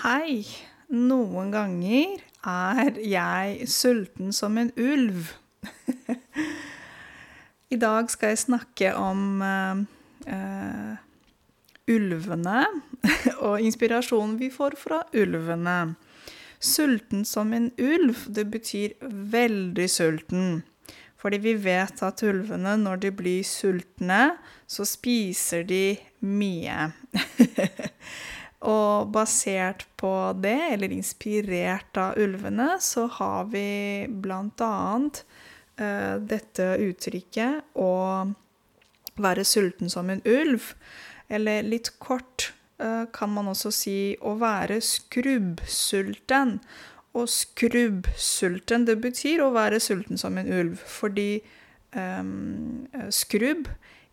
Hei. Noen ganger er jeg sulten som en ulv. I dag skal jeg snakke om uh, uh, ulvene og inspirasjonen vi får fra ulvene. Sulten som en ulv, det betyr veldig sulten. Fordi vi vet at ulvene, når de blir sultne, så spiser de mye. Og basert på det, eller inspirert av ulvene, så har vi blant annet eh, dette uttrykket å være sulten som en ulv. Eller litt kort uh, kan man også si å være skrubbsulten. Og skrubbsulten, det betyr å være sulten som en ulv, fordi um, skrubb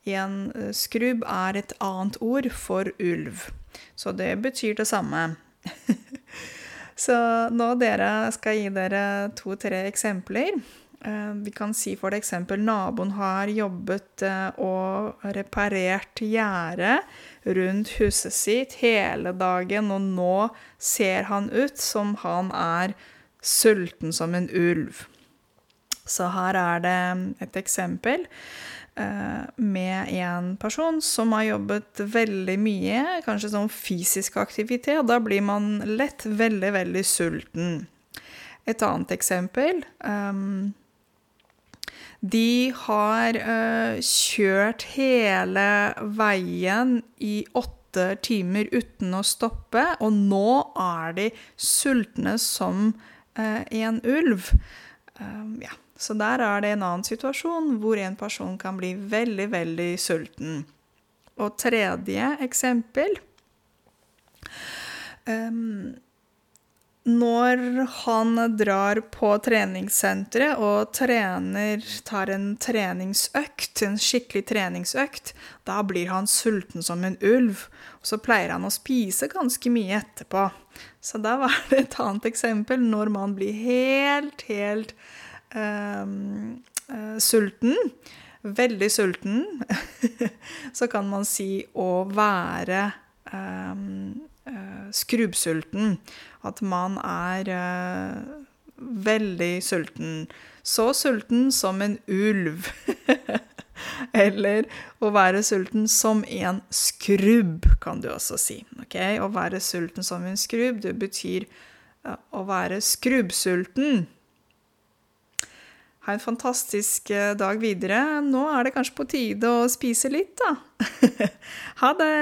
igjen, skrubb er et annet ord for ulv. Så det betyr det samme. Så nå dere skal gi dere to-tre eksempler. Eh, vi kan si for eksempel naboen har jobbet eh, og reparert gjerdet rundt huset sitt hele dagen, og nå ser han ut som han er sulten som en ulv. Så her er det et eksempel. Eh, med en person som har jobbet veldig mye, kanskje sånn fysisk aktivitet, da blir man lett veldig, veldig sulten. Et annet eksempel um, De har uh, kjørt hele veien i åtte timer uten å stoppe, og nå er de sultne som uh, en ulv. Um, ja. Så der er det en annen situasjon hvor en person kan bli veldig, veldig sulten. Og tredje eksempel um, Når han drar på treningssenteret og trener, tar en treningsøkt, en skikkelig treningsøkt, da blir han sulten som en ulv. Og så pleier han å spise ganske mye etterpå. Så da var det et annet eksempel når man blir helt, helt eh, sulten, veldig sulten, så kan man si å være uh, skrubbsulten. At man er veldig sulten. Så sulten som en ulv. Eller å være sulten som en skrubb, kan du også si. Okay? Å være sulten som en skrubb, det betyr å være skrubbsulten. Ha en fantastisk eh, dag videre. Nå er det kanskje på tide å spise litt, da. ha det!